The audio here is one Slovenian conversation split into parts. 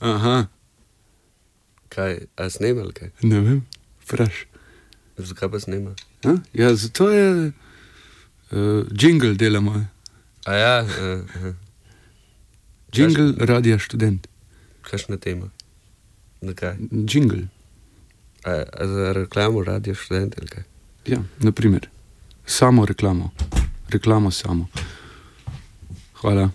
Aha, Kaj, a snemal kaj? ne vem, fraš. Zakaj pa snema? A? Ja, zato je uh, jingle delamo. A ja, uh, uh, Jingle radia študent. kakšna tema? Zakaj? Jingle. A, a za reklamo radio študent ali kaj? Ja, naprimer. Samo reklamo. Reklamo samo. Hvala.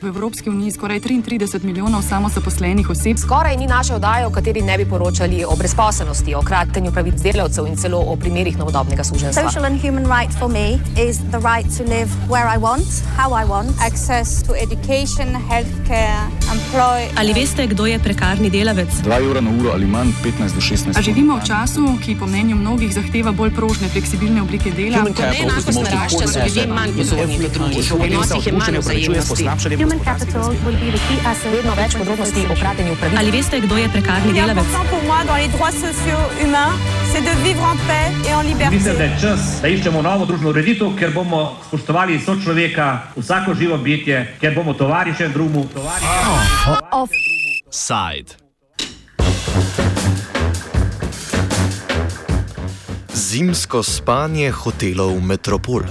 V Evropski uniji skoraj 33 milijonov samozaposlenih oseb. Skoraj ni naše oddaje, v kateri ne bi poročali o brezposelnosti, o kratenju pravic delavcev in celo o primerih novodobnega suženstva. Social and human right for me is the right to live where I want, how I want. access to education, healthcare, employ. Ali veste, kdo je prekarni delavec? 2 evra na uro ali manj, 15 do 16 A živimo v času, ki po mnenju mnogih zahteva bolj prožne, fleksibilne oblike dela? Neenakost narašča, so ljudje manj pozorni do drugih, v odnosih je manj vzajemnosti. Human capital will be the key asset. Vedno več podrobnosti o kratenju pravic. Ali veste, kdo je prekarni delavec? Mislim, da je čas, da iščemo novo družbeno ureditev, ker bomo spoštovali sočloveka, vsako živo bitje, ker bomo tovariše drugemu, tovariše. Side. Zimsko spanje hotelov Metropol.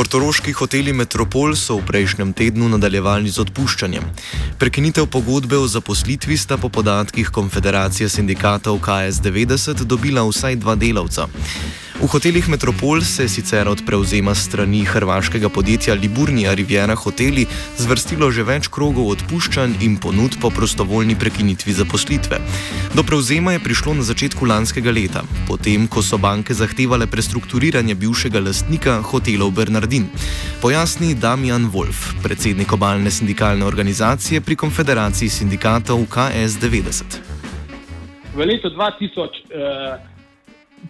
Portoroški hoteli Metropol so v prejšnjem tednu nadaljevali z odpuščanjem. Prekinitev pogodbe o zaposlitvi sta po podatkih Konfederacije sindikatov KS90 dobila vsaj dva delavca. V hotelih Metropol se je sicer od prevzema strani hrvaškega podjetja Liburnija Riviera Hoteli zvrstilo že več krogov odpuščanj in ponud po prostovoljni prekinitvi zaposlitve. Do prevzema je prišlo na začetku lanskega leta, potem ko so banke zahtevale prestrukturiranje bivšega lastnika hotelov Bernardin. Pojasni Damian Wolf, predsednik obalne sindikalne organizacije pri Konfederaciji sindikatov KS90. v letu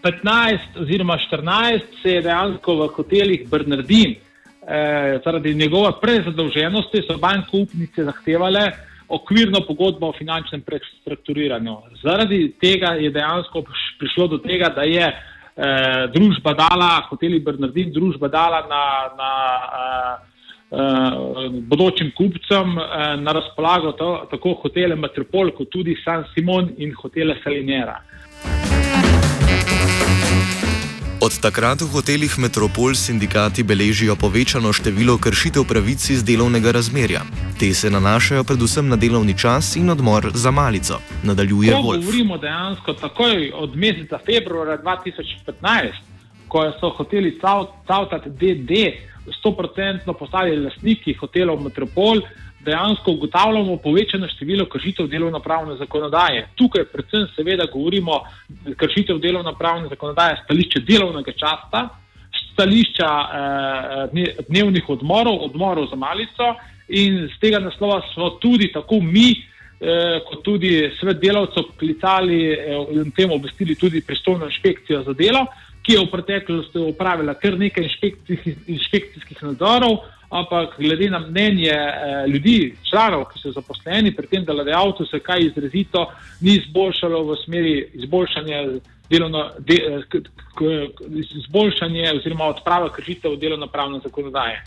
2015 oziroma 2014 se je dejansko v hotelih Bernardin eh, zaradi njegove prezadolženosti so banke upnice zahtevale okvirno pogodbo o finančnem prestrukturiranju. Zaradi tega je dejansko priš- prišlo do tega, da je eh, družba dala, hoteli Bernardin, družba dala na, na eh, eh, bodočim kupcem eh, na razpolago to, tako hotele Metropol, kot tudi San Simon in hotele Salinera. Od takrat v hotelih Metropol sindikati beležijo povečano število kršitev pravic iz delovnega razmerja. Te se nanašajo predvsem na delovni čas in odmor za malico, nadaljuje Ko Wolf. govorimo dejansko takoj od meseca februarja 2015, ko so hoteli Cavtat DD 100% postali lastniki hotelov Metropol, dejansko ugotavljamo povečano število kršitev delovno-pravne zakonodaje. Tukaj predvsem seveda govorimo kršitev delovno-pravne zakonodaje stališče delovnega časa, stališča eh, dne- dnevnih odmorov, odmorov za malico in z tega naslova smo tudi tako mi, eh, kot tudi svet delavcev klicali eh, in tem obvestili tudi pristojno inšpekcijo za delo, ki je v preteklosti upravila kar nekaj inšpekcijskih, inšpekcijskih nadzorov, ampak glede na mnenje eh, ljudi, članov, ki so zaposleni pri tem delodajalcu, se kaj izrazito ni izboljšalo v smeri izboljšanja delovno, de, eh, k, k, k, izboljšanje oziroma odprava kršitev delovno-pravne zakonodaje.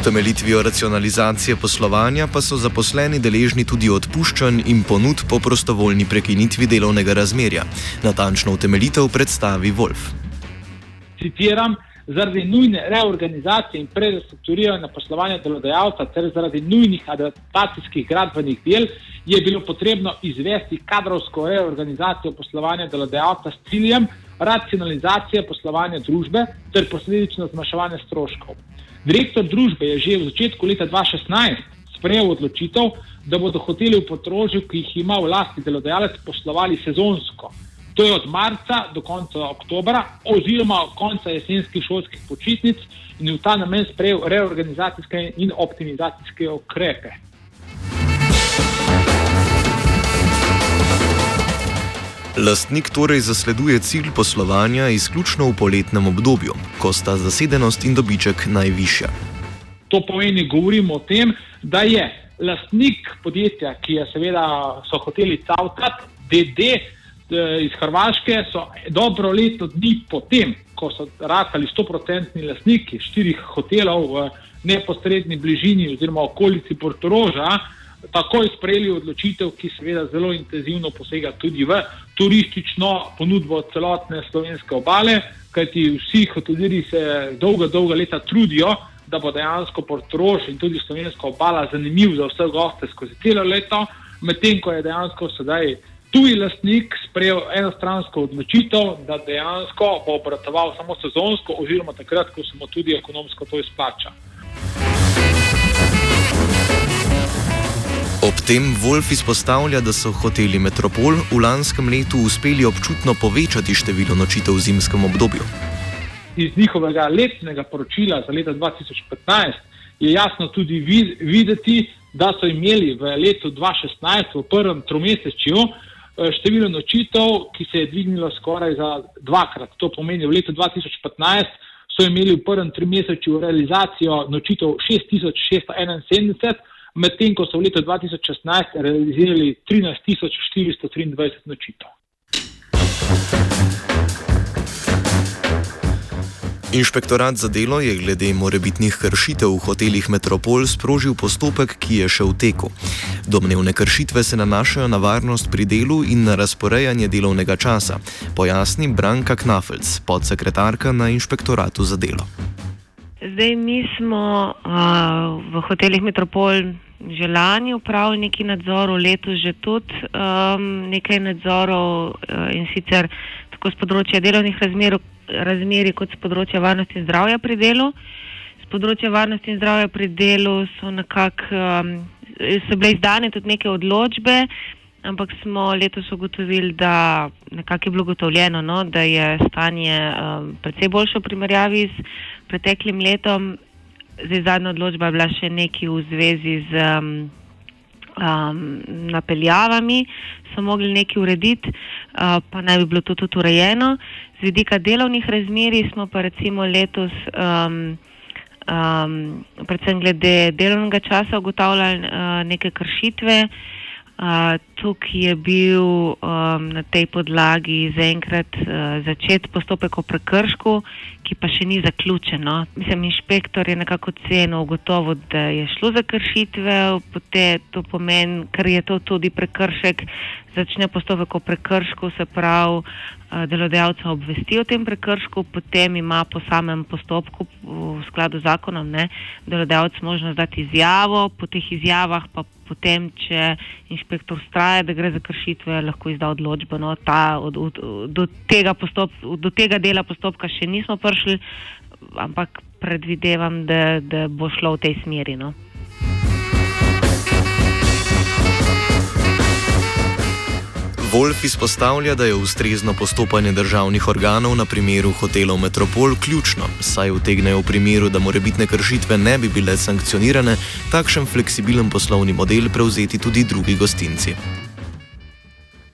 Utemeljitvijo racionalizacije poslovanja pa so zaposleni deležni tudi odpuščanj in ponud po prostovoljni prekinitvi delovnega razmerja. Natančno utemeljitev predstavi Wolf. citiram, zaradi nujne reorganizacije in prerestrukturiranja poslovanja delodajalca ter zaradi nujnih adaptacijskih gradbenih del je bilo potrebno izvesti kadrovsko reorganizacijo poslovanja delodajalca s ciljem racionalizacije poslovanja družbe ter posledično zmanjševanje stroškov. Direktor družbe je že v začetku leta 2016 sprejel odločitev, da bodo hoteli v potrožju, ki jih ima v lasti delodajalec, poslovali sezonsko. To je od marca do konca oktobra oziroma konca jesenskih šolskih počitnic in v ta namen sprejel reorganizacijske in optimizacijske ukrepe. Lastnik torej zasleduje cilj poslovanja izključno v poletnem obdobju, ko sta zasedenost in dobiček najvišja. To pomeni, govorimo o tem, da je lastnik podjetja, ki je seveda so hoteli Cavtat, DD, iz Hrvaške so dobro leto dni potem, ko so ratali 100-odstotni lastniki štirih hotelov v neposrednji bližini oziroma okolici Portoroža, takoj sprejeli odločitev, ki seveda zelo intenzivno posega tudi v turistično ponudbo celotne slovenske obale, kajti vsi hotelirji se dolga, dolga leta trudijo, da bo dejansko Portorož in tudi slovenska obala zanimiv za vse goste skozi celo leto, medtem ko je dejansko sedaj tuji lastnik sprejel enostransko odločitev, da dejansko bo obratoval samo sezonsko oziroma takrat, ko se mu tudi ekonomsko to izplača. Tem Wolf izpostavlja, da so hoteli Metropol v lanskem letu uspeli občutno povečati število nočitev v zimskem obdobju. Iz njihovega letnega poročila za leto 2015 je jasno tudi videti, da so imeli v letu 2016, v prvem tromesečju, eh, število nočitev, ki se je dvignilo skoraj za dvakrat. To pomeni, v letu 2015 so imeli v prvem trimesečju realizacijo nočitev 6671 medtem ko so v letu 2016 realizirali 13.423 nočitev. Inšpektorat za delo je glede morebitnih kršitev v hotelih Metropol sprožil postopek, ki je še v teku. Domnevne kršitve se nanašajo na varnost pri delu in na razporejanje delovnega časa, pojasni Branka Knafelc, podsekretarka na Inšpektoratu za delo. Zdaj, mi smo uh, v hotelih Metropol že lani upravili neki nadzor, letos že tudi um, nekaj nadzorov uh, in sicer tako z področja delovnih razmer, razmeri kot z področja varnosti in zdravja pri delu. Z področja varnosti in zdravja pri delu so nekako um, so bile izdane tudi neke odločbe, ampak smo letos ugotovili, da nekako je bilo gotovljeno, no, da je stanje um, precej boljše v primerjavi z preteklim letom. Zdaj, zadnja odločba je bila še nekaj v zvezi z um, um, napeljavami, so mogli nekaj urediti, uh, pa naj bi bilo to tudi urejeno. Z vidika delovnih razmeri smo pa recimo letos, um, um, predvsem glede delovnega časa, ugotavljali uh, neke kršitve. Uh, tukaj je bil um, na tej podlagi zaenkrat uh, začet postopek o prekršku, ki pa še ni zaključen. No. Mislim, inšpektor je nekako ocenil, gotovo, da je šlo za kršitve, potem to pomeni, ker je to tudi prekršek, začne postopek o prekršku, se pravi, uh, delodajalca obvesti o tem prekršku, potem ima po samem postopku v skladu z zakonom ne, delodajalec možnost dati izjavo, po teh izjavah pa potem, če inšpektor straja, da gre za kršitve, lahko izda odločbo. No, ta, od, od, do, tega postop, do tega dela postopka še nismo prišli, ampak predvidevam, da, da bo šlo v tej smeri. No. Wolf izpostavlja, da je ustrezno postopanje državnih organov na primeru hotelov Metropol ključno, saj utegnejo v primeru, da morebitne kršitve ne bi bile sankcionirane, takšen fleksibilen poslovni model prevzeti tudi drugi gostinci.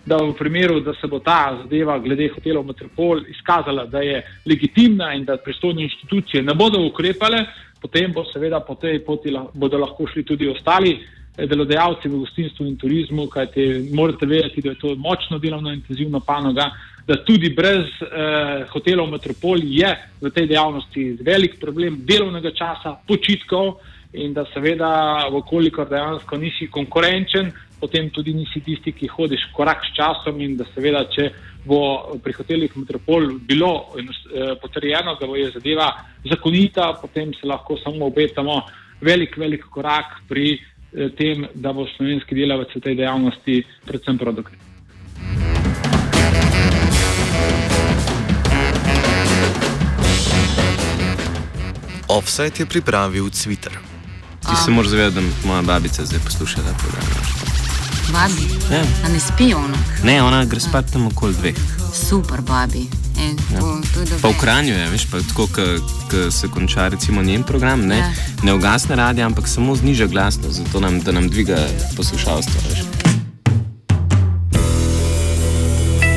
Da v primeru, da se bo ta zadeva glede hotelov Metropol izkazala, da je legitimna in da pristojne institucije ne bodo ukrepale, potem bo seveda po tej poti lahko šli tudi ostali delodajalci v gostinstvu in turizmu, kajte morate vedeti, da je to močno delovno intenzivna panoga, da tudi brez eh, hotelov Metropol je v tej dejavnosti velik problem delovnega časa, počitkov in da seveda, vkolikor dejansko nisi konkurenčen, potem tudi nisi tisti, ki hodiš korak s časom in da seveda, če bo pri hotelih Metropol bilo eh, potrjeno, da bo je zadeva zakonita, potem se lahko samo obetamo velik, velik korak pri Eh, tem, da bo slovenski delavec v tej dejavnosti predvsem produktiven. Offset je pripravil Twitter. Ti se moraš zavedati, da moja babica zdaj posluša ta program. Babi? Ja. A ne spi ona? Ne, ona gre spat tam okoli dveh. Super, babi. To, ja. to pa v Kranju je, veš, pa tako, ko se konča recimo njen program, ne, ja. ne ugasne radio, ampak samo zniža glasnost, zato nam, da nam dviga poslušalstvo. Veš.